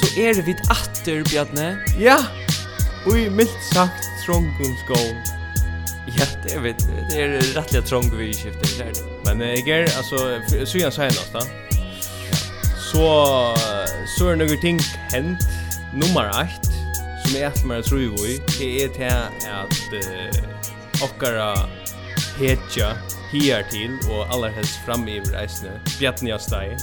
så er vi atter, Bjarne. Ja, og i mildt sagt trångun skål. Ja, det er vi. Det er rettelig trång vi skifter, det er det. Men jeg er, altså, siden senast da, så, så er noen ting hent. Nummer 8, som er etter meg tror vi, det er til at uh, okkara hetja hier til, og aller helst fram i reisene, Bjarne Jastei.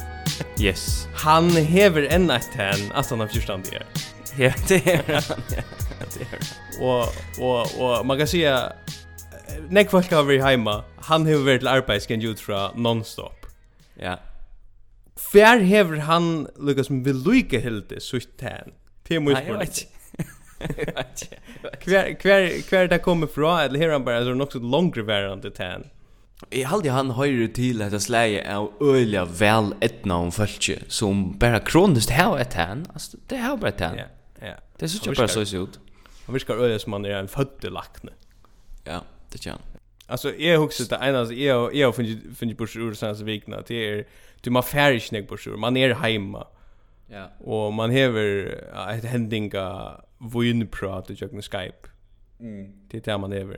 Yes han hever enn eit ten, altså han har fyrstand i er. Ja, det er han, ja, det er han. Og, og, og man kan säga, nek folk har vært heima, han hever vært til arbeidsgen ut fra non-stop. Ja. Fær hever han lukka som vil luka hildi sutt ten? Det er mye spørsmål. Hver, hver, hver det kommer fra, eller her han bare, altså nok så langre verande ten. Jeg halde han høyre til at sleie av øyla vel etna om fölkje som bara kronist hava et han, altså det hava bara et han. Ja, ja. Det synes jeg bare så ut. Han virkar øyla som han er en fødde lakne. Ja, det kjenn. Altså, jeg husker det ene, alltså jag jeg har funnet på ur sen vikna det er, du man färish nek på man er heima. Ja. Og man hever et hendinga vunprat i jag Skype. Mm. Det er det man hever.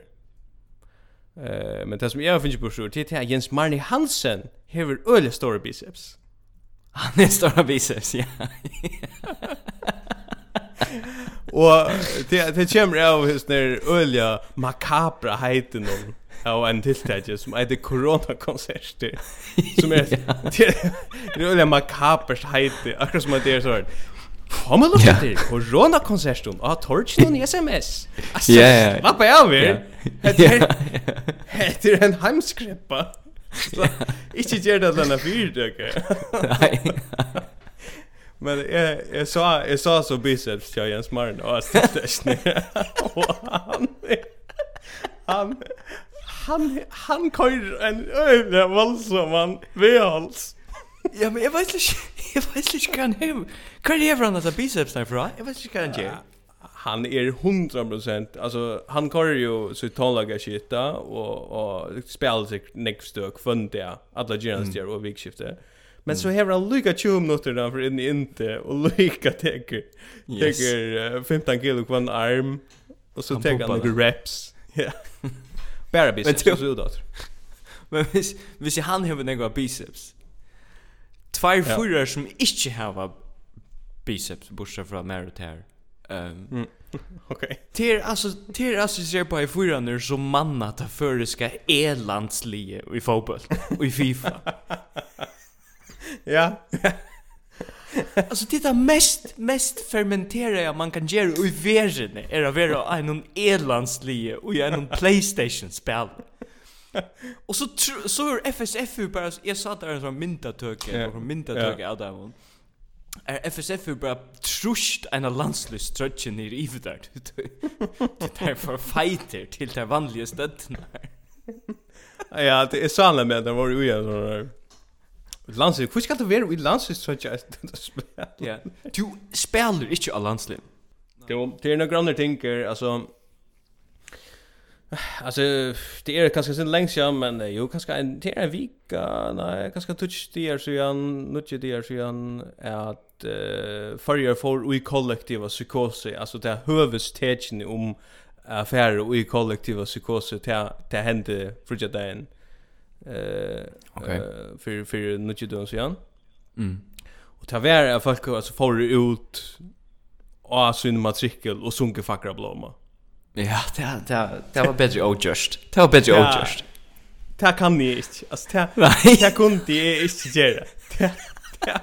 Eh, men det som jag finns på sjur det är Jens Marni Hansen har öle stora biceps. Han är stora biceps, ja. Og det det kommer av hus när ölja makabra heiten om Ja, en tilltäge som är det coronakonserter som er det er ölja makabert heite akkurat som det er sånn Får man lukka til koronakonsertum av Torchnon i SMS? Altså, slappa jeg av her. Det er en heimskreppa. Ikke gjør det denne fyrtøkker. Nei. Men jeg, jeg, sa, jeg sa så biceps til Jens Marn og Stilsni. og han, han, han, han kører en øyne voldsom han vedholds. Ja, men jeg vet ikke, Jeg vet ikke hva han hever. Hva er hever han at biceps derfra? Jeg vet ikke hva han gjør. Han er 100%, altså han kører jo så tonlaga shit og, og spiller seg nekst og kvönt det, alle gjerne og vikskifte. Men så hever han lykka 20 minutter da for inn i inte, og lykka teker, teker 15 kilo kvann arm, og så teker han noen reps. Ja. Bara biceps, så ut Men hvis, hvis han hever nekva biceps, Två fyrar som inte har biceps bortsett från merit här. Ehm. Um, Okej. Ter alltså ter alltså ser på i fyran som manna ta föreska elandslige i fotboll och i FIFA. ja. alltså det är mest mest fermenterade man kan göra i världen är att vara en elandslige och en PlayStation spel. Och så så är FSF bara jag sa där en sån myndatök eller från myndatök av dem. Är FSF bara trust en landslös trötchen ner i för där. Det är för fighter till det vanliga stödet. Ja, det är sanna med det var ju ju sådär. Landslös, hur ska det vara i landslös trötchen? Ja. Du spelar inte av landslös. Det är några andra tänker alltså Alltså det är kanske sen längst jag men jo kanske en det är en vecka nej kanske touch det är så jag nutje det är så jag att uh, förr för vi kollektiva psykos alltså det hövs tägen om affärer i kollektiva psykos det det hände för jag den eh för för nutje det då så jag mm. Och ta vara folk alltså får ut och sin matrikel och sunke fackra blomma Ja, det det det var bättre outjust. Det var bättre outjust. Det kan ni inte. Alltså det det kunde jag inte göra. Det det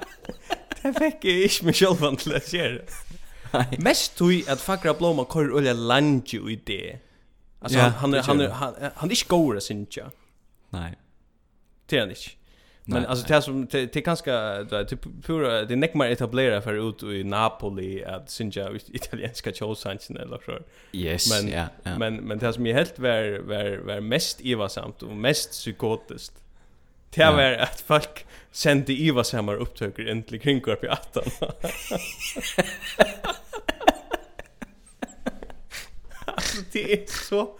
det fick jag inte mig själv att lära. Mest tog att fackra blomma kör olja lange i det. Alltså han han han han han är inte god att synka. Nej. Det är han inte. Men alltså det som det är ganska typ pura det neck mer etablera för ut i Napoli att synja italienska chosanchen eller så. Yes, men, ja, ja. Men men det som är helt var var var mest ivarsamt och mest psykotiskt. Det var ja. att folk sände ivarsamma upptöker äntligen kring kvar i 18. alltså det är så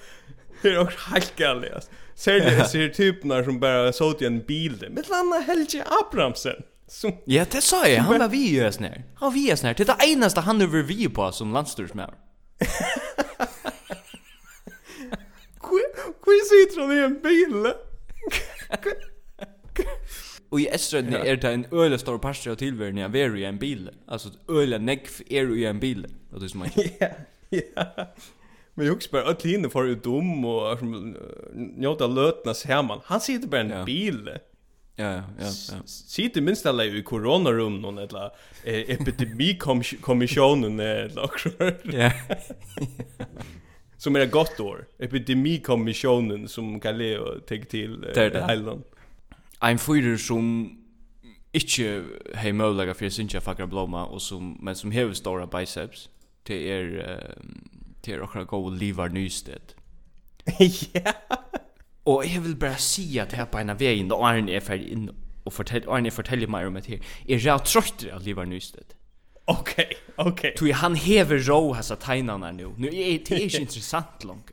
Det är också helt galet alltså. Särskilt ser typerna som bara såg i en bil där. Med landa Helge Abrahamsen. Som, ja, det sa jag. Han var vi ju här snär. Han var vi här snär. Det är det enaste han över vi på som landstyrsmär. Hvor sitter han i en bil? Och i Estrad är det en öle stor pastor till vär när vi är i en bil. Alltså öle neck är i en bil. Det är som man. Ja. Ja. Men jag också bara att Line för ut dom och njóta lötna samman. Han sitter bara i en ja. bil. Ja, ja, ja. Sitter minst alla i coronarum någon eller eh, epidemikommissionen eller Ja. Som är gott år. Epidemikommissionen som kan le och ta till eh, det det. Ein fyrer som inte hei möjliga för sinja fakra blomma och som men som har stora biceps. Det er uh, till och gå och leva nystet. Ja. Och jag vill bara se att här på ena vägen då Arne är färdig in och fortell Arne en fortäller mig om det här. Är jag trött att leva nystet? Okej, okay, okej. Okay. Tu han hever rå hasa tajnarna nu. Nu är det inte intressant långt.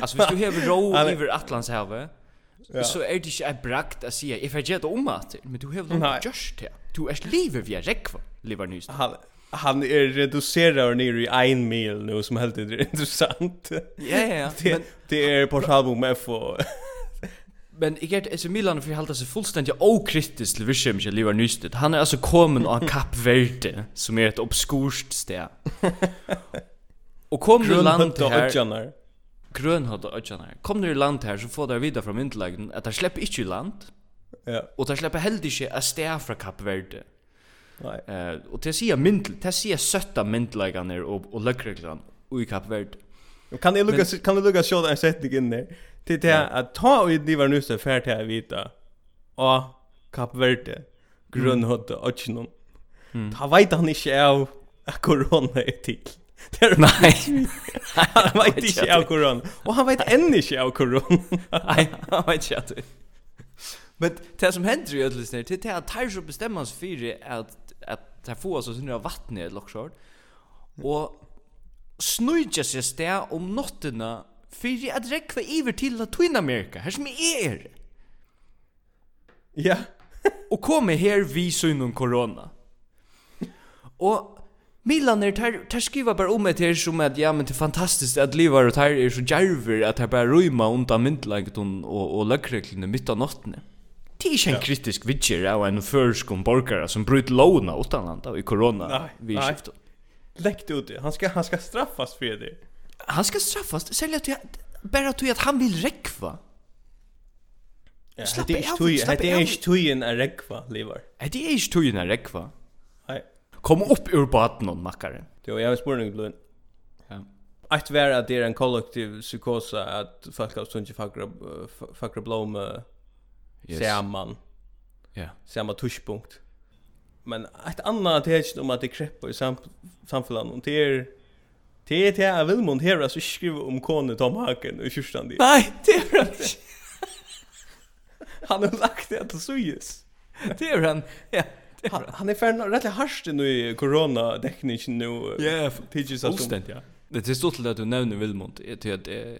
Alltså hvis du hever rå över Atlantshavet ja. så är det ikke en brakt att säga, jeg får om at men du hever långt just det. Du är livet via rekva, lever nystet han är reducerad ner i en mil nu som helt är intressant. Ja ja ja. Det är på album F och Men jag get är Milan för hålla sig fullständigt okritiskt till Visham jag lever nystet. Han är alltså kommen av Kap Verde som är ett obskurst ställe. Och kom du land här. Grönhöd och Ötjanar. Kom du i land här så får där vidare från myndigheten att de släpper inte i land. Ja. Och de släpper heller inte att ställa från Kap Verde. Nej. Eh och det ser mindre, det ser sötta myndlägarna och och lökreglan och i Kap Verde. Och kan det lucka kan det lucka show en setting in där. Till det att ta och det var nu så färd här vita. Och Kap Verde grundhot och någon. Ta vet han inte av corona är till. Det är nej. Han vet inte av corona. Och han vet än inte av corona. Nej, han vet inte. Men det som händer i ödlisner, det är att tar så bestämmer sig för att det här får så synd av vattnet eller också. og snöjde seg sted om notterna för att räcka iver til Latinamerika. her som är er. Ja. og kommer her vi synd om corona. Och Milan er tar tar skriva bara om det här som att ja men det är fantastiskt att leva och tar är så järver att här bara rymma undan myntlaget och och lökreklene mitt av natten det er ikke en kritisk vidger av en försk om borgare som bryter låna utanlanda i corona nej, nei. skiftet. Läckt ut det. Han ska, han ska straffas för det. Han skal straffas. Sälj at jeg, bare at, at han vil rekva. Ja, det är inte tujen att räckva, lever. Det är inte tujen att rekva. Nej. Kom upp ur baden och mackare. Jo, jag har spårning blod. Ja. Att vara att det är en kollektiv psykosa att folk har stundit fackra, fackra blå yes. samman. Ja. Yeah. Samma touchpunkt. Men ett annat text om att det kreppar i sam samfällan och det är det är det jag vill mont här så skriver om Kone Tom Haken och kyrkan dit. Nej, det är det. han har lagt det till Suyes. Det är han. Ja. Han, han är färdig rätt harst nu i corona tekniken nu. Ja, teaches us. Fullständigt, ja. Det är stort att du nämner Vilmont.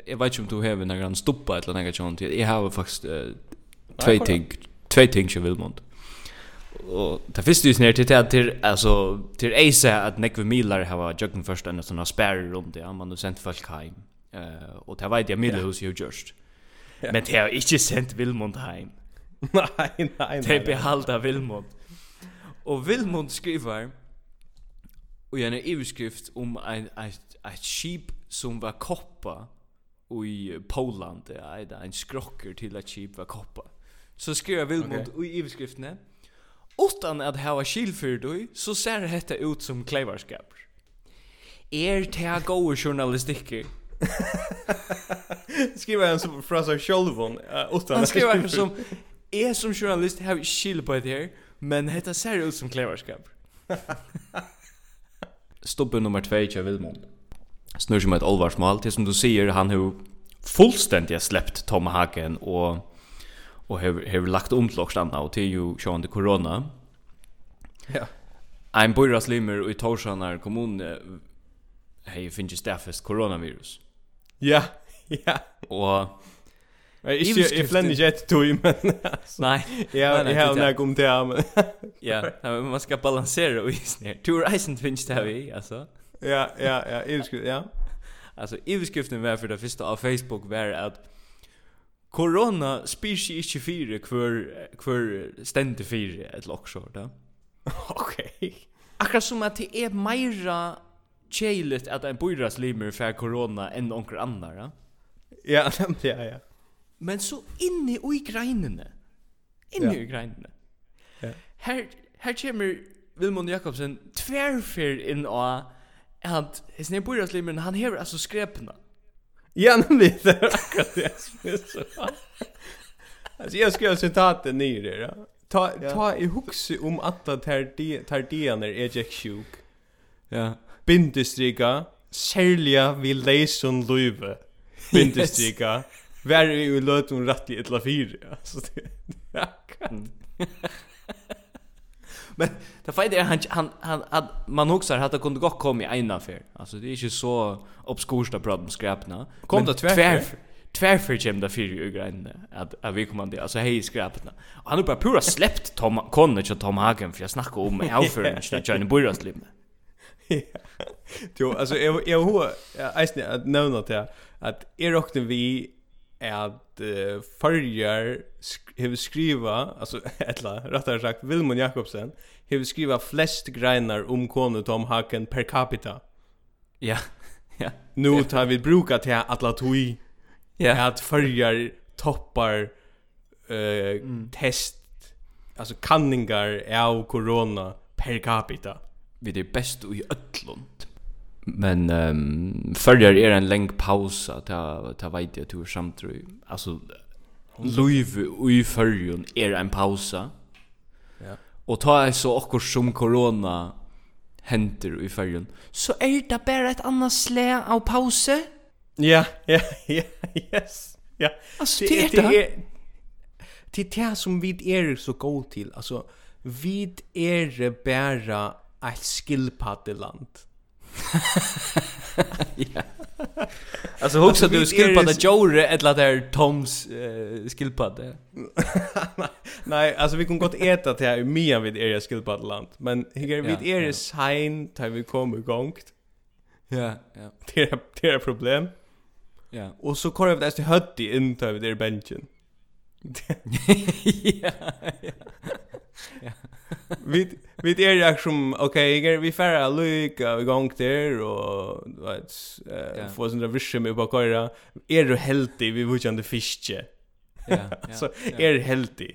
Jag vet inte om du har någon stoppa eller något sånt. Jag har faktiskt två ting två ting som Vilmont och det finns ju snär till att till alltså till Ace att Nick Miller har jugging först en såna här spärr runt det man har sent folk hem eh och det vet jag Millhus ju just men det har inte sent Vilmont hem nej nej det behalda Vilmont och Vilmont skriver och en överskrift om en ett skip som var koppa i Poland det är en skrocker till att skip var koppa så skriver Vilmund okay. i ivskriftene, utan at hava skilfyrdui, så ser detta ut som kleivarskap. Er det gode journalistikker? skriver han som fra seg sjolvon, uh, utan Han skriver han som, er som journalist har skil på det her, men detta ser ut som kleivarskap. Stoppe nummer 2 kjær Vilmund. Snur som et olvarsmål, til som du sier, han har fullstendig släppt Tom Hagen og och har har lagt om till också och till ju sjön det corona. Ja. Ein bor slimmer i Torsanar kommun hey finnst ju koronavirus coronavirus. Ja. Ja. Och Jag är ju flände jet to tog, men. Nej. Ja, jag har när kom till men... Ja, men man skal balansera og is ner. Tour isen finnes det vi altså. Ja, ja, ja, är ja. Altså, överskriften var for det første av Facebook var att Corona spyr seg ikke fire hver, hver stende fire et loksår, da. Okay. Akkurat som at det er meira tjeilet at en bøyras limer fer corona enn onker annar, da. Ja, nemlig, ja, ja. Men så inne i greinene. Inne ja. i greinene. Ja. Her, her kommer Vilmund Jakobsen tverfer inn og at hans nedbøyras limer, han hever altså skrepna. Ja Ja, nämligen. Det är akkurat det som är så. Alltså jag ska göra citatet ner det. Ja. Ta, ja. ta i huxi om att det här tardianer är jag sjuk. Ja. Bindestrika, särliga vid lejson löve. Bindestrika, värre i lötum rätt i ett la fyra. Alltså det är akkurat. Men det fejde er han han han at man också att det kunde gå komma i en affär. Alltså det är ju så obskursta problem skräpna. Kom det tvär. Tvär för Jim där för ju grejen att att vi kommer det alltså hej skräpna. Och han har bara pura släppt Tom Conner och Tom Hagen för jag snackar om outföringen när Johnny Burras liv. Jo, alltså jag jag har att nämna det att är rockten vi är uh, förjar sk skriva, alltså etla, rättare sagt, Vilmon Jakobsen, hever skriva flest greinar om konu Tom Haken per capita. Ja, ja. Nu tar vi bruka till alla tui, ja. att förjar toppar uh, mm. test, alltså kanningar av corona per capita. Vi är bäst i ötlån. Men um, förr er en lång paus att ta tar vet jag tur samt alltså Louis i förrjun är en pausa. Ja. Och ta är så också som corona händer i förrjun. Så är det bara ett annat slä av pause. Ja, ja, ja, yes. Ja. Alltså det det är det är det är som vi er så god till. Alltså vi er bara ett skillpaddeland. ja. Alltså hooks du skillpadda Jore eller där Toms uh, skillpadda. Nej, alltså vi kan gott äta till här med vid er skillpadda land, men här vid er ja. sign tar vi kommer gångt. Ja, ja. Det är det är problem. Ja, och så kör vi det till hötti in till vid er benchen. ja. Vi vi är ju som okej, vi färra look och gång där och vet eh får sån där vision med på köra. Är du healthy vi vill ju inte fiske. Ja. Så är du healthy.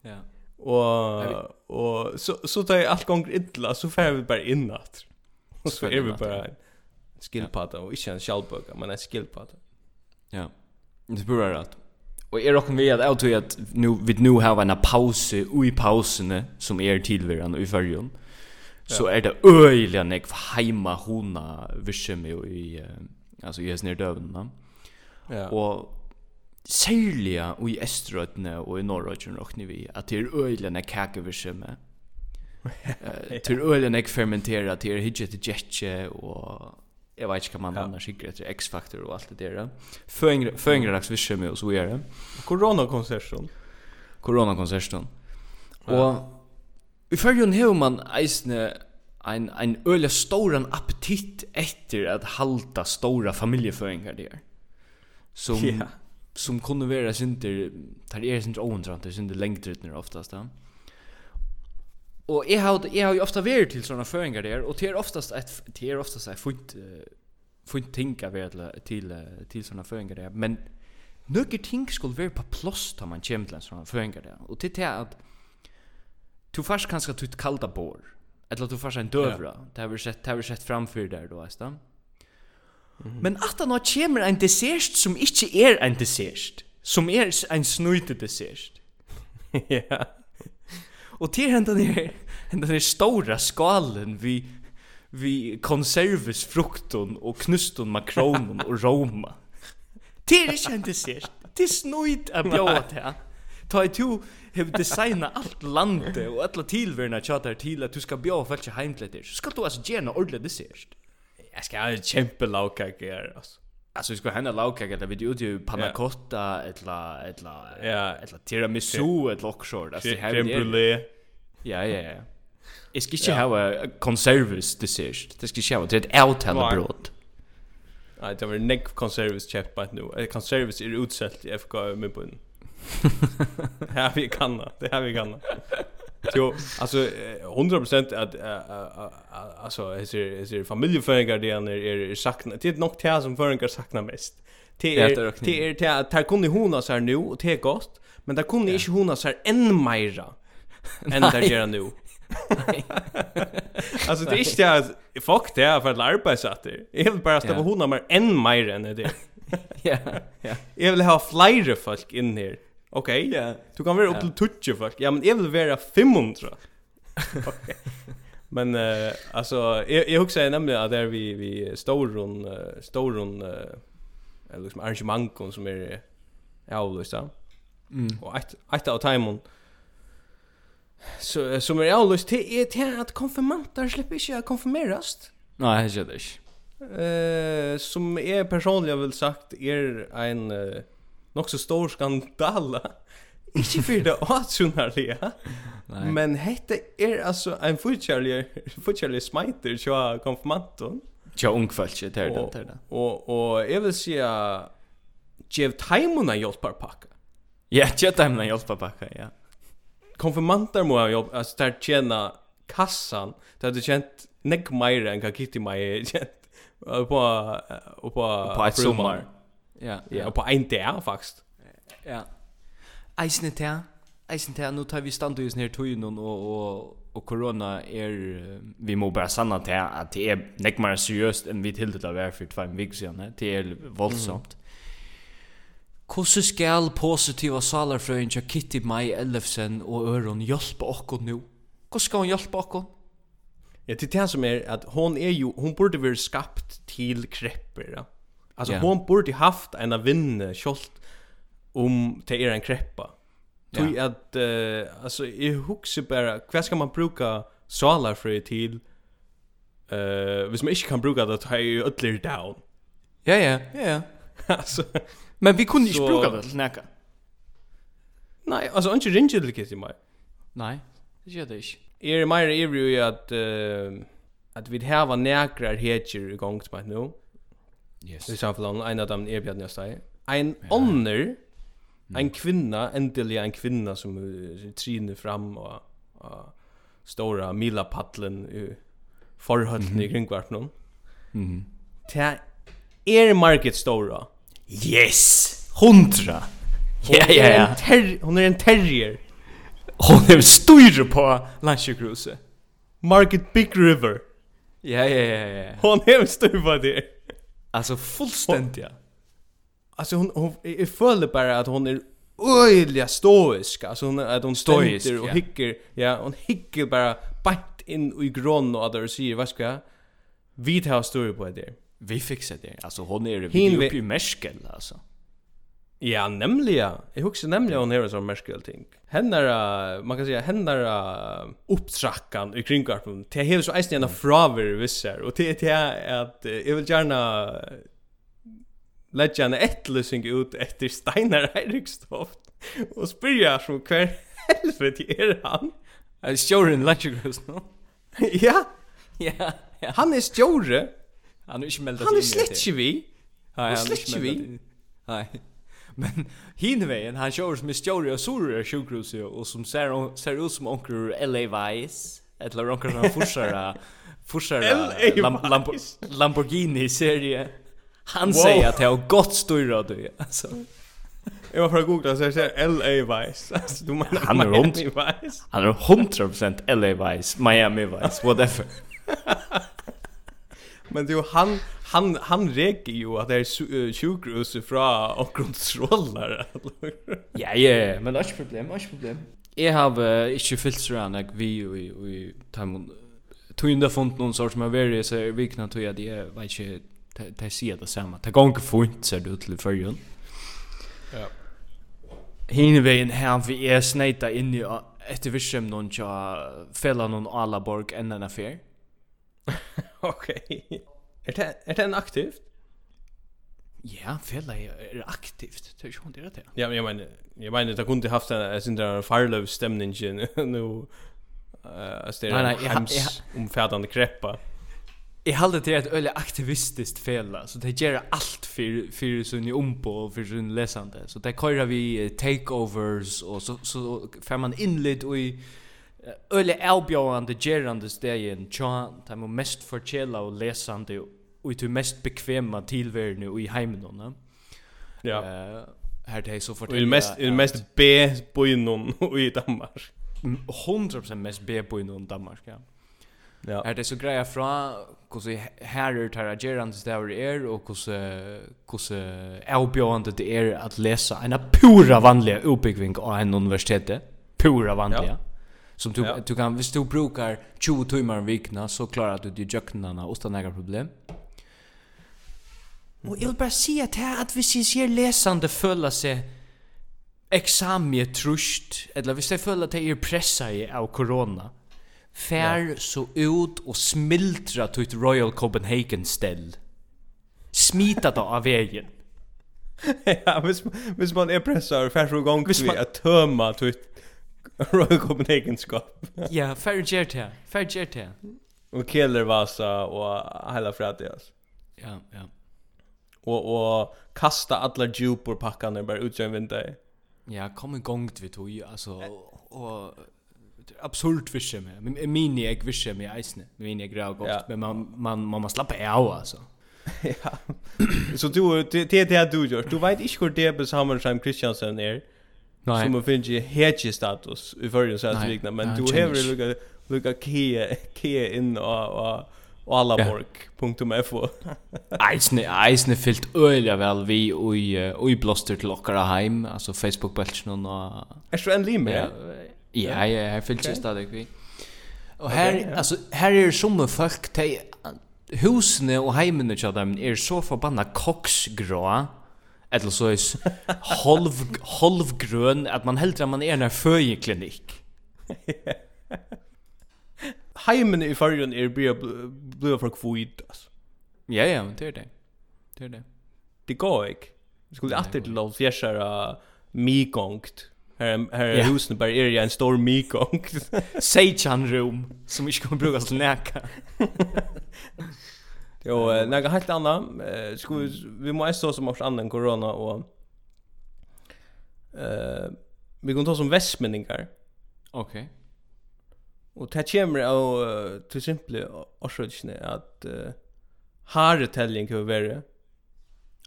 Ja. Och och så så tar jag allt gång illa så får vi bara inåt. Och så är vi bara skillpata och inte en skallböka men en skillpata. Ja. Det börjar rätt. Och är rocken vi att jag tror att nu vi nu har en paus i pausen som är tillvärande i förrjun. Så är det öjliga nek hemma hona vischeme i alltså i snär dövna. Ja. Och sälja i Österrötne och i norrötchen rockni vi att det är öjliga nek kakevischeme. Till öjliga nek fermentera till hitchet jetje och jag vet inte kan man ja. annars skicka till X-Factor och allt det där. Föngre föngre dags visst med oss och göra. Corona konserten. Corona konserten. Och i förrjun hur man eisne en en öle storan appetit efter att halta stora familjeföringar där. Som yeah. som kunde vara synter tar er synter oentrant, det synter längdritner oftast. Ja. Og jeg har jeg har jo ofta vært til sånne föringar der, og det er oftast et, det är oftast ett fint fint tänka til, til, til sånne føringer der, men några ting skulle være på plats da man kommer till føringar der. Og til det er at du först kanske tut kalda bor eller du først en døvra, ja. det har vi sett det har vi sett framfyr der, då vet du Mm -hmm. Men at han har kommer en dessert som ikke er en dessert, som er en snøyte dessert. ja. Och till ni er hända ner stora skalen vi vi konserves frukton och knuston makronon och roma. Till det kändes det. Det är snöjt att bjuda det. Ta i to hev designa allt landet och alla tillverna tjatar till att du ska bjuda folk till heimtlätter. Så ska du altså gärna ordle det särskilt. Jag ska ha en kämpe laukak här alltså. Alltså vi ska hända lagkaka där vi det ut ju panna cotta eller eller ja eller tiramisu eller också alltså det här är Ja ja ja. Jag ska inte ha en konservus dessert. Det ska inte ha det är ett outhällande bröd. Nej, det var neck konservus chef på nu. Eh Konservus är utsatt i FK med på. Här vi kan det. Det här vi kan. Jo, alltså 100% att alltså är är är familjeföreningar det är är sakna. Det är nog det som föreningar saknar mest. Det är det är det att här kunde hon så här nu och det gott, men där kunde inte hon så här än mera än där gör nu. alltså det är inte att fuck det är för att arbetssätta. Jag vill bara ställa hon mer än mer än det. Ja, ja. Jag vill ha flyre folk in här. Okej, okay, ja. Du kan vara upp till tutje först. Ja, men jag vill vara 500. okay. Men uh, alltså jag jag huxar nämligen att där vi vi Storon uh, Storon uh, eller liksom arrangemang som är ja, då så. Mm. Och ett ett av timon så som är alltså till är till att konfirmanter slipper inte konfirmeras. Nej, det är det. Eh som är personligen väl sagt är en uh, nok så stor skandal. Ikke for det åtsjonarlige, men hette er altså en fortjærlig, fortjærlig smiter til konfirmanten. Til ungfølse, det er det, det er det. Og, og jeg vil si at Gjev Taimona hjelparpakka. Ja, Gjev Taimona hjelparpakka, ja. Konfirmanter må ha hjelp, altså der tjena kassan, der du kjent nekk meira enn kakiti meira kjent på, på, på, på et sommar. Ja, ja. Og på en dag, faktisk. Ja. Eisne til, Eisne til, nu tar vi stand i sånne her tøyen, og, og, og korona er, vi må bare sanna til at det er nek mer seriøst enn vi til det å være for tvei vik siden, det er voldsomt. Mm. Hvordan skal positiva salarfrøyen til Kitty Mai Ellefsen og Øron hjelpe okkur nu? Hvordan skal hun hjelpe okkur? Ja, det er det som er at hon er jo, hon borde være skapt til krepper, ja Alltså yeah. hon borde haft en av vinne skolt om det är en kreppa. Tui yeah. att uh, alltså i huxar bara vad ska man bruka salar för till eh uh, hvis man inte kan bruka det tar ju ödler down. Ja ja, ja ja. alltså men vi kunne inte bruka det til näka. Nej, alltså inte ringe det kiss i mig. Nei, det gjør det inte. Är mer ivrig i att uh, att vi har i häger igång på nu. Yes. I samfunnet, en av dem er Bjarni Østei. En ja. ånder, en kvinna, endelig en kvinna som uh, triner fram og, og stora milapadlen i forhøtten mm -hmm. i kringkvartnen. Mm -hmm. Det er market stora. Yes! Hundra! Ja, ja, ja. Hon er en terrier. Hon er styr på landsjukhuset. Market Big River. Ja, ja, ja, ja. Hon er styr på det. Alltså fullständigt. Alltså hon hon jag föll bara att hon är öjliga stoisk. Alltså hon att hon stoisk och yeah. hickar. Ja, hon hickar bara bant in i grön och där säger vad ska jag? Vi tar story på det. Vi fixar det. Alltså hon är vi uppe i mäskel alltså. Ja, nämligen. Jag huxar nämligen hon en som märkel ting. Hennar, man kan säga hennar upptrackan i kringkarpen. Det är så eisen en fraver vissar och det är att jag vill gärna lägga en ettlösning ut efter Steinar Eirikstoft och spyrja som kvar helvete är han. Är Stjoren Latchgrus nu? Ja. Ja. Han är Stjore. Han är inte meldat in. Han är släckvi. Han är släckvi. Nej. Men hinvägen han kör som är stjorde och sorre sjukhus och som ser, ser ut som onkel L.A. Vice. Eller onkel som forsar forsar Lam Lambo Lamborghini serie. Han wow. säger att det har gott styra du. Alltså. Jag var för att googla så jag ser LA Vice. Alltså du menar han är Miami Vice. Han är 100% LA Vice, Miami Vice, whatever. Men du han han han reker ju att det är sjukhus från och kontroller. ja, ja, men det är inte problem, det är inte problem. Jag har uh, inte fyllt så här vi i i timon tog in det font någon sorts med varje så vikna tog jag det vet inte det ser det samma. Det går inte fint ser det ut till förrjun. Ja. Hinvägen här vi är snäta in i efter visst någon tja fälla någon alla borg ända affär. Okej. Är det är det en aktivt? Ja, fella är aktivt. Det är ju inte det. Ja, men jag menar jag menar det kunde haft en sån där farlöv stämning nu eh uh, ställer nej, nej, hems omfattande kreppa. Jag håller till ett öle aktivistiskt fela så det gör allt för för sin ompo och för sin läsande. Så det kör vi takeovers och så så får man inled och i Öle elbjóðandi gerande stegen tja, tæm og mest fortjela og lesandi og til mest bekvema tilverinu i heiminona. Ja. Uh, her det så fort. Vill mest, er mest B-bøynun i Danmark. 100% mest B-bøynun i Danmark, ja. Ja. Här det så greia fra hur så här är det här gerande stäver är och hur så hur så erbjudande det är att läsa en pura vanliga uppbyggning av en universitet. Pura vanliga. Som du, ja. du kan, hvis du brukar 20 timmar i vikna så klarar du de jöknarna utan några problem. Mm. Och jag vill bara säga att här att hvis jag ser läsande följa sig eksamie trust, eller hvis ser fulla att er pressa i av corona, fär ja. så ut och smiltra till ett Royal Copenhagen-ställ. Smita då av vägen. ja, hvis, hvis man er pressad och fär så gång till att tömma till Royal Copenhagen skap. ja, fair jet här. Fair jet här. Och Keller Vasa och hela Fratias. Ja, ja. Och och kasta alla djupor packarna bara ut genom vinter. Ja, kom en gång till tog alltså och absurd visse med. Mini jag visse med eisne. Mini jag grau gott, men man man man måste slappa av alltså. ja. Så du det det du gör. Du vet inte hur det Besammer Christiansen är. Er. Nej. som finns ju hedge status i förrige så att likna men du har ju lucka lucka kia kia in och och allaborg.fo Eisne Eisne fyllt öliga väl vi oj i blåster till okkara heim alltså Facebook bulchen och Är så en lim? Ja, ja, jag har fyllt just det vi. Och här alltså här är som folk te husne och heimen och dem är så förbannat koksgrå eller så is halv grön att man hellre man är när föje klinik. Heimen i förrun är blir blir för kvitt. Ja ja, det är det. Det är det. Det går inte. Vi skulle åter till lov fjärsara mikongt. Här här yeah. husen bara är en stor mikongt. Sejan room som vi ska bruka till näka. Jo, eh, något helt annat. Eh, skulle vi måste så som också annan corona och eh vi kan ta som västmänningar. Okej. Okay. Och det kommer av uh, till simpel orsaken att uh, har tällning kan vara.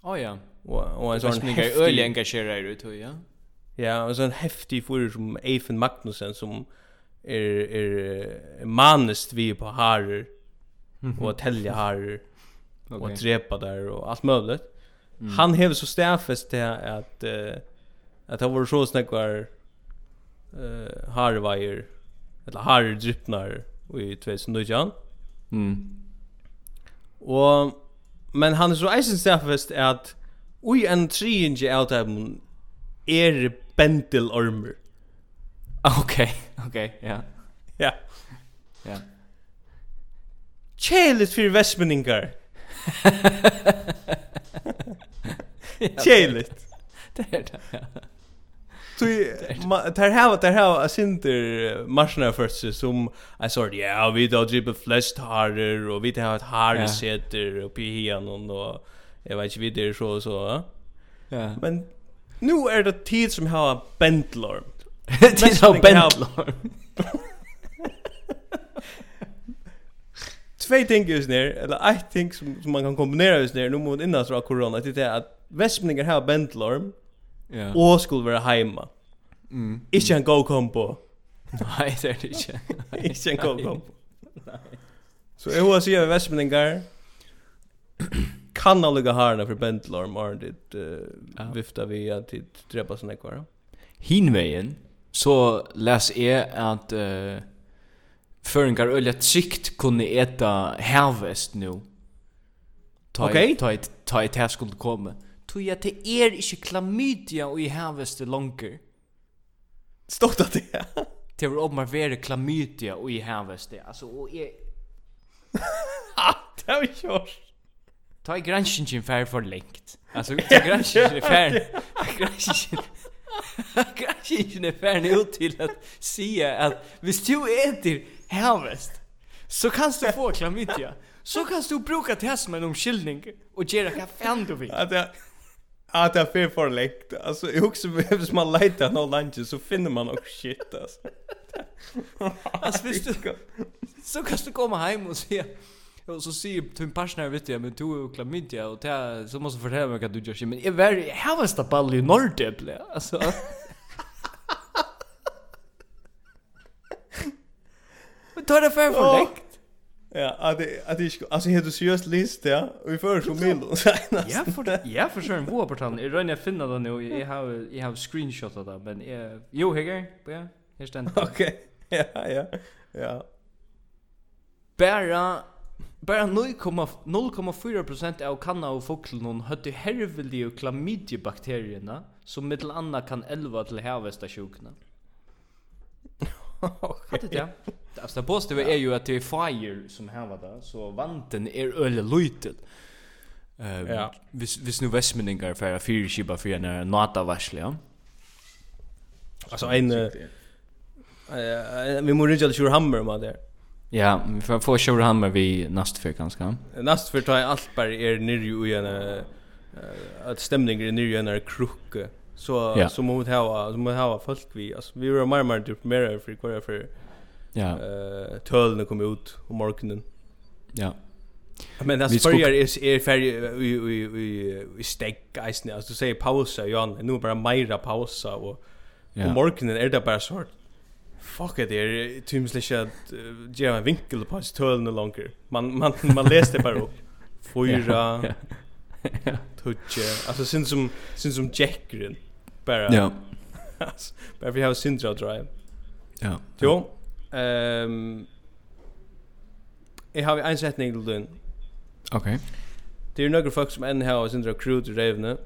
Ja ja. Och en sånn sån häftig öliga engagerare ut ja. Ja, en sån häftig för som Eifen Magnussen som är är manest vi på harer och tälja harer okay. och drepa där och allt möjligt. Mm. Han hevde så stäfest det att uh, att det var så snäckar eh harvajer eller har drypnar i 2019. Mm. Och men han är så eisen stäfest att ui en trinje out av er bentil ormur. Okej, okay, okej, okay, ja. Ja. Ja. Chelet för vestmenningar. Kjeligt. Det er det. Ja. Så där har där har a sinter marsna först som I sort ja vi då dribbel flest harder och vi har ett hard sätter uppe i hörnan och jag vet inte vidare så så. Ja. Men nu är det tid som har bentlorm. Det är så bentlorm. två ting just ner eller ett ting som, som man kan kombinera just ner nu mot innan så corona det är att västmänningar har bentlorm. Ja. Och skulle vara hemma. Mm. Inte en go combo. Nej, det är det inte. Inte en go combo. Nej. Så jag vill säga västmänningar kan alliga harna för bentlorm och det uh, vifta vi att dräpa såna kvar. Hinvägen så läs är att uh, Føringar ölja trygt kunne eta hervest nu. Ta okay. ta ta ta skulle komme. Tog jag till er inte klamydia og i hervest longer. Stort att det. Det var om man klamydia og i hervest. Altså og är Ah, det var kört. Ta i granskingen fær for lengt. Alltså, ta granskingen färg. Granskingen. Granskingen är färg ut till att säga att hvis du äter hävest så kan du få klamydia. Så kan du bruka det som en omkyldning. och göra vad fan du vill. Att jag... att jag är för läkt. Alltså jag också behövs man leta någon lunch så finner man också shit alltså. alltså visst du så kan du komma hem och se och så säger till en partner vet jag men du och klamydia och det så måste förtälla mig att du gör shit men är very how was the ball i Norrdeble. alltså Men tar det för för läkt. Ja, att att det alltså heter seriöst list ja. Vi får så mil senast. Ja, för ja, för sure vad på tal. Jag rönner finna det nu. Jag har jag har screenshot av det, men jag jo hegger, ja. Här det. Okej. Ja, ja. Ja. Bara bara 0,4% av kanna och fåklen hade hervildi og klamydiebakteriene som mittel anna kan elva till hevesta sjukna. Okej. Okay. det ja. Alltså det positiva är ju att det är fire som här var där så vanten är öle lutet. Eh ja. vis vis nu västmeningar för att fyra skiba för en nata varsel ja. Alltså en eh vi måste ju köra hammer med där. Ja, vi får få köra hammer vi nästa för ganska. Nästa för tar allt bara är nere i en att stämningen är nere i en krukka. Så så måste ha så måste ha folk vi alltså vi är mer mer typ mer för kvar för Ja. Eh tölna kom ut om morgonen. Ja. Men det spörjar är är färg vi vi vi vi steg guys nu så säger pausa Jan nu bara mera pausa och på morgonen är det bara sort. Fuck it där tymsligt att ge en vinkel på tölene longer. Man man man läste bara upp. Fyra. Tutje. Alltså syns som syns som Jackren bara. Ja. Bara vi har syndra drive. Ja. Jo. Ehm Jeg har en setning til den. Ok. Det er noen folk som enn har sin crew till revne,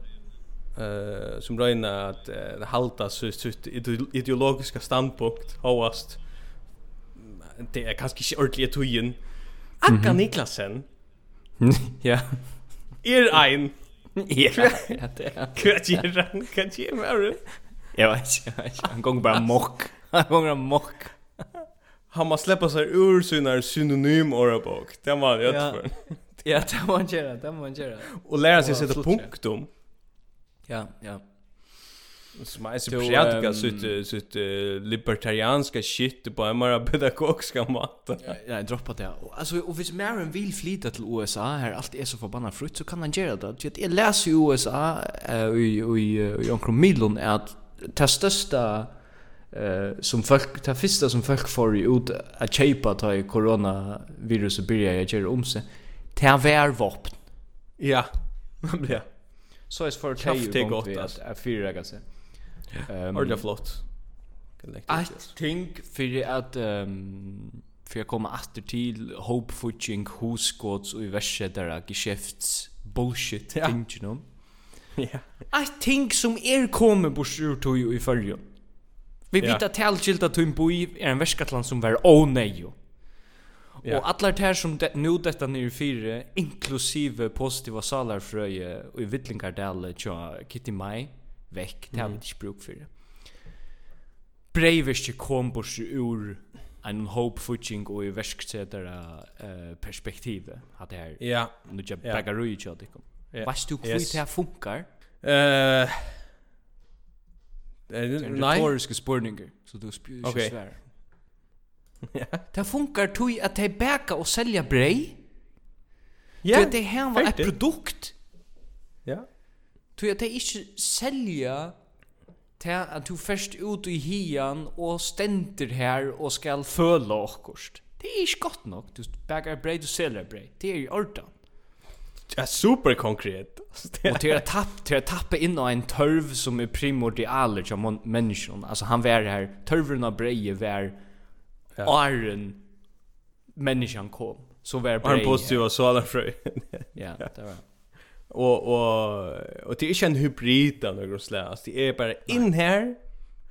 uh, som röjna at uh, halta sitt ideologiska standpunkt hovast. Det är kanske inte ordentligt tøyen. Akka Niklasen. Ja. Er ein. Ja, det er. Hva gjør han? Hva gjør han? Jeg vet ikke, jeg vet ikke. Han gong bare mokk. Han gong bare mokk han måste släppa sig ur sina synonym orabok. Det var det för. ja, det var han gör, det var han gör. Och lära sig sätta punktum. Ja, ja. Smajs prediga sitt sitt libertarianska shit på en mera pedagogiska matta. Ja, jag droppa det. Alltså och hvis Maren vill flytta till USA här allt är så förbannat frukt så kan han göra det. Jag läser i USA i i i Onkel Milon att det största eh som folk ta första som folk får ut att chepa ta i corona viruset börjar jag göra om sig ta vär vapen. Ja. Man ja. Så är för ta gott att är fyra kan se. Ehm the flott. Ett think för att ehm för jag kommer åter till hope fucking husgods och där geschäfts bullshit thing you know. Ja. I think som er kommer bort ur tog i följande Vi vet att tälgilda tumboi är en väskatland som var onöjo. Ja. Och alla tär som det nu detta nere fyra inklusive positiva salar fröje och i Vittlingardal tja Kitty Mai veck till mm. bruk för det. Breivest kom bort ur en hope fucking och i väsksätare uh, perspektiv att det här. Ja. Nu jag baggar ut jag det kom. Vad du hur det funkar? Eh Det är en retoriska spurningar så du spyr okay. svär. Ja. Det funkar tog att de bäka och sälja brej. Ja. Det här var ett produkt. Ja. Tog att de inte sälja till att du först ut i hian och ständer här och skall föla och. Det är inte gott nog. Du bäkar brej, du säljer brej. Det är ju ordan är superkonkret. och till att tappa till att tappa in en törv som är primordial som människan. Alltså han var här törven av breje var ja. Iron människan kom. Så var breje. Han positiv och alla frö. ja, det var. Och och och det är ju en hybrid av något slag. Alltså det är bara in här.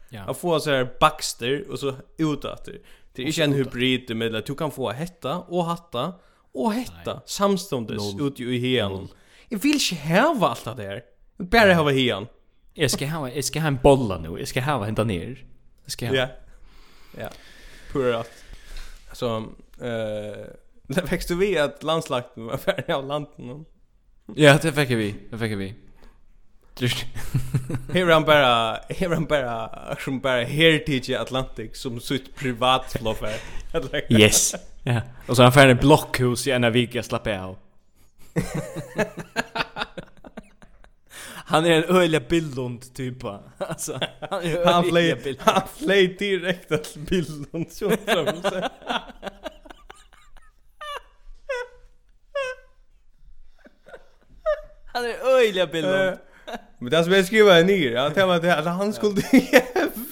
Ja. Och få så här baxter och så utåt. Det är ju en hybrid med att du kan få hetta och hatta och hetta samstundes ut i hian. Jag vill inte häva allt det där. Jag bara häva hian. Jag ska ha jag ska ha en bolla nu. Jag ska ha hända ner. Jag ska Ja. Ja. Pura. Så eh det växte vi att landslagt var färdig av landen. Ja, det fick vi. Det fick vi. Just. Här han bara, här han bara, som bara Heritage Atlantic som sitt privat floffer. Yes. Ja. Och så han färdig blockhus i ena vik jag slapp av. han är en öliga bildund typa. Alltså han är han flöj han flöj direkt att bildund så fram. Han är öliga bildund. Men det som jag skriver är nere, han det att han skulle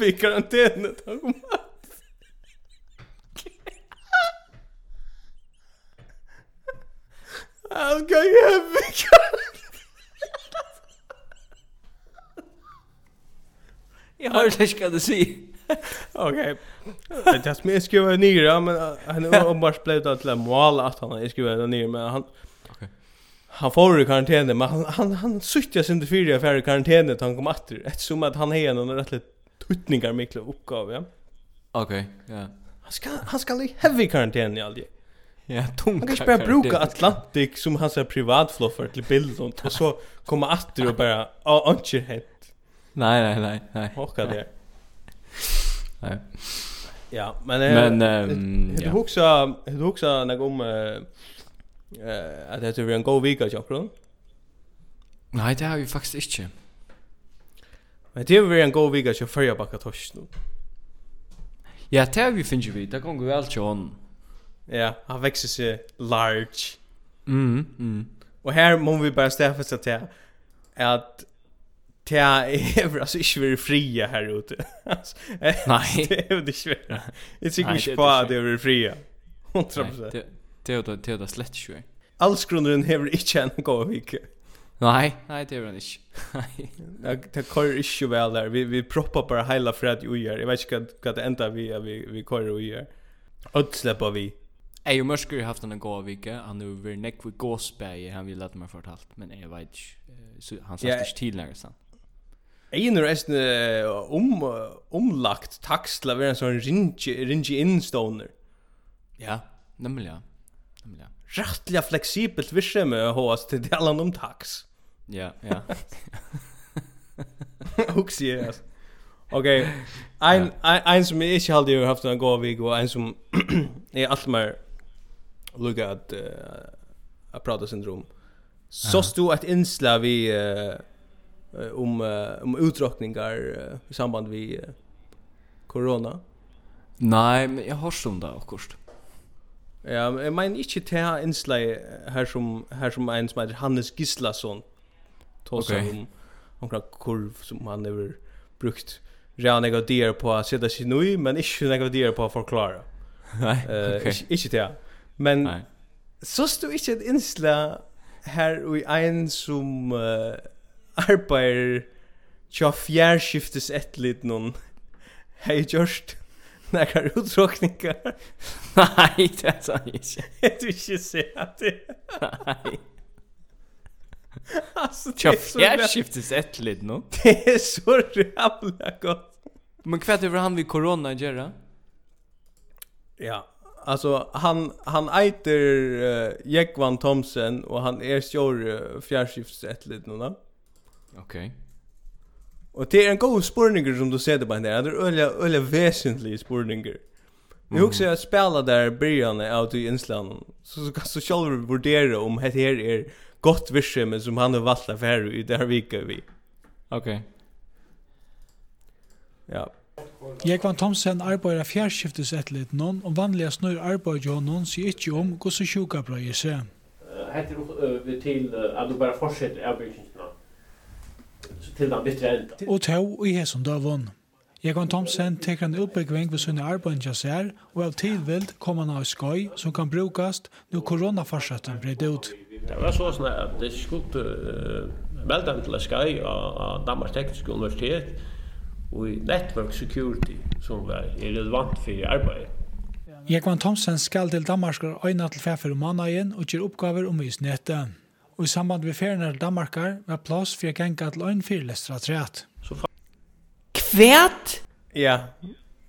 i karantän Han tag. I'm going to Jag har inte ska du se. Okej. Det är mer skriva ner, ja, men han har ombars blivit att lämna mål att han har skrivit ner, men han... Han får i karantän men han, han, han suttjas inte fyra för i att han kom åter. Eftersom att han har en rätt lite tuttningar mycket uppgav, ja. Okej, ja. Han ska, han ska i heavy karantän i aldrig. Ja, tunga. Han kan inte bara bruka Atlantic som hans privatfluffar till bilden och så komma åter och bara ja, inte helt. Nej, nej, nej, nej. Hocka där. Nej. Ja, men men ehm ja. huxar du huxar när om eh att det är en god vecka jag tror. Nej, det har vi faktiskt inte. Men det är en god vecka jag förra backa torsk nu. Ja, det har vi finns vi. Det går väl till honom. Ja, han växer sig large. Mm, mm. Och här må vi bara stäffa sig till att Det är alltså inte väldigt fria här ute. Nej. Det är inte svårt. Jag tycker inte på att det är fria. 100%. Nej, det är det det är slett svårt. Alls grunden har inte en god vecka. Nej, nej det är det inte. Nej. Det kör inte väl där. Vi vi proppar bara hela fred i ju gör. Jag vet inte vad det enda vi vi vi kör i gör. Och släpper vi Jeg og Mørsker har haft en god vike, han har vært nekk ved gåsbæge, han vil lette meg fortalt, men jeg vet ikke, så han satt ikke til nærmest han. Jeg er nesten om, omlagt takst til å være en sånn ringe innstående. Ja, nemlig ja. Nemlig ja. Rettelig fleksibelt virke med hos til delen om taks. Ja, ja. Huxi, altså. Okej. Ein ein ein som jeg ikke hade ju haft en god vik og ein som er alt mer lukka at uh, prata syndrom. Så stod et inslag vi uh, om uh, om uttråkningar uh, i samband vi uh, corona. Nej, men jag har som det också. Ja, men jeg mener ikke til här inslag her som här som en som heter Hannes Gislason. Tosa okay. om omkring kurv som han har brukt rea negativer på å sätta sig nu, men inte negativer på å forklare. Nej, okej. Okay. Ikke, inte. Men Nej. så stod ikke et innslag her i en som uh, arbeider tja fjærskiftes et litt noen hei gjørst nekar utråkningar Nei, det er sånn ikke Jeg vil ikke se at det Nei Alltså det är så fjärskiftes ett lid nu. Det är så jävla gott. Men kvätt över han vid corona, Gerra? Ja, Alltså han han äter uh, Jekvan Thomsen och han är sjör uh, fjärrskiftsättligt nu då. Okej. Okay. Och det är en god spurninger som du ser det på där. Det är öliga öliga väsentliga spurninger. Nu mm. också jag spela där början av i Island. Så så kan så själv vurdera om det här är gott virke men som han har valt affär i där veckan vi. Okej. Okay. Ja. Jekvan Thomsen arbeider fjærskiftesetlet noen, og vanlige snur arbeider jo noen sier ikke om hvordan sjuka bra gjør seg. Hette vi til at du bare fortsetter avbyggingsna til den bittre enda. Og tog i hesson døvån. Jekvan Thomsen teker en utbyggving ved sine arbeider seg, og av tilvild kommer han av skøy som kan brukast når koronafarsetten blir ut. Det var så sånn at det skulle veldig til skøy av Danmarks Tekniske Universitet, og i network security som var er relevant for arbeidet. Jekvan Thomsen skal til Danmark og øyne til fær for måneden og gjør oppgaver om husnettet. Og i samband med ferien til Danmark var plass for å gjenge til øyne fyrlestra træt. Kvært? Ja,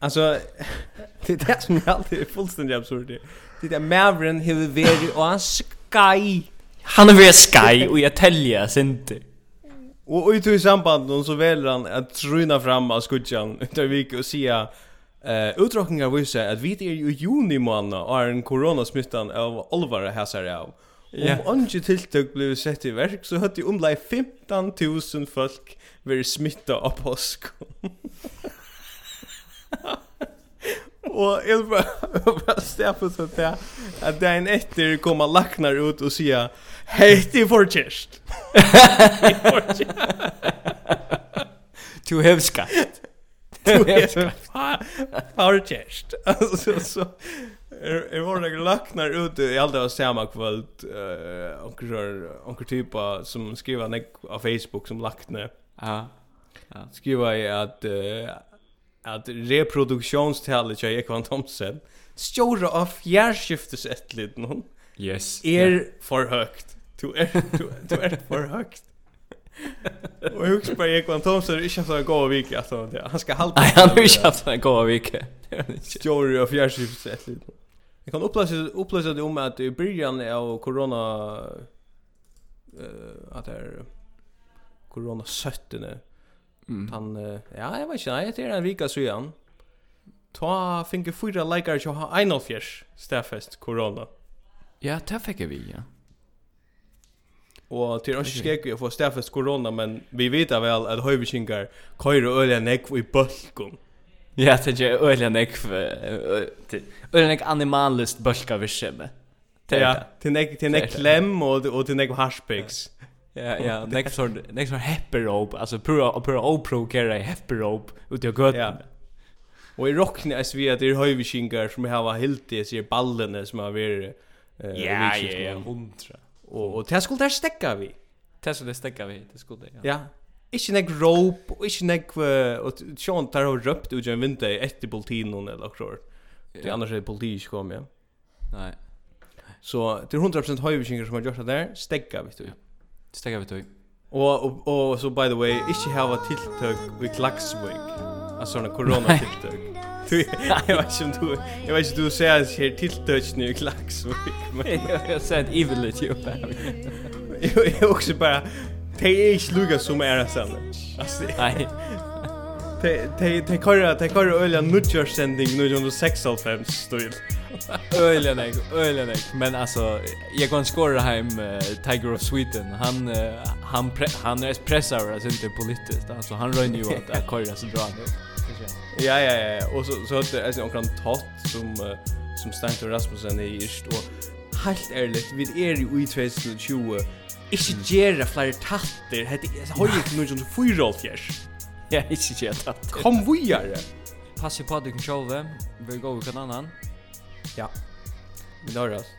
altså, det er det som jeg alltid er fullstendig absurd. Det er Maveren har vært og han skai. Han har vært skai og jeg teljer, sinter. Och ut i samband med så väljer han att tryna fram av skudjan utav vik och säga eh utdragningar visar att vi är ju juni månad är en coronasmittan av allvar häsar av. Ja. Om anki tiltøk blev sett i verk, så hade ju omlai 000 folk varit smitta av påsk. Och jag bara stäpp på så det Att en etter kommer lacknar ut och säga er for fortchest. Du hevskat. Du for Fortchest. Alltså så Jeg var nok laknar ut i alt det var samme kvöld uh, Onker typa som skriva nek av Facebook som lakne Ja. Skriva i at uh, at reproduktionstallet til Ekvan Thomsen Thompson stora av fjärrskiftesättligt någon. Yes. Er yeah. för högt. Du er du, du är för högt. Och hur ska Ekvan Thomsen er är inte så gå vik att han han skal hålla. Nej, han är inte så gå vik. Stora av fjärrskiftesättligt. Jeg kan upplösa upplösa det om at i början av corona eh uh, at det corona 17 Mm. Han, uh, ja, jag vet inte, nej, det är en vika så Ta finke fyra likar så har en av fjärs stäffest corona. Ja, det fick vi, ja. Og til oss skek vi å få stafest korona, men vi vet vel at høyviskingar køyre øyla nekv i bølgum. Ja, det er øyla nekv, øyla nekv animalist bølga vi skjemme. Ja, til nekv klem og til nekv harspiks. Ja, ja, next sort next sort happy rope, alltså pro pro opro care happy rope ut jag gott. Ja. Och i rockne är vi att det är höjviskingar som har helt det sig ballene som har varit eh ja, ja, 100. Och och det skulle där stäcka vi. Det skulle stäcka vi, det skulle ja. Ja. Ikke nek rope, og ikke nek... Og Sean tar og røpt ut en vinter etter politinen eller akkurat. Det annars er politiet ikke kom, ja. Nei. Så det er 100% høyviskingar som har gjort det der, stegga, vi du. Ja. Stekka vi tøy. Og, og, og så, by the way, ikke hava tiltøk i Klagsvøk. Altså, sånne koronatiltøk. Du, jeg vet ikke om du, jeg vet ikke om du ser at her tiltøkene i Klagsvøk. Men... jeg har sett evil it jo bare. Jeg er også bare, det er ikke lukka som er det samme. Altså, Nei. Te køyra, te køyra øyla under 1996 stil. Øyla nej, øyla nej. Men jag går kan skåra uh, Tiger of Sweden. Han, han, han är pressar, alltså inte politiskt. Alltså han rör ju att att køyra så drar. Ja, ja, ja. Og så, så att jeg omkring Tott som, som Stanton Rasmussen i Irst. Og helt ærligt, vi er jo i 2020 ikke gjerra flere tatter. Hette, høyre til noen som 4 Ja, ikke gjør det. Kom videre! Pass på at du kan sjåve. Vi går jo hva annan. Ja. Vi når oss.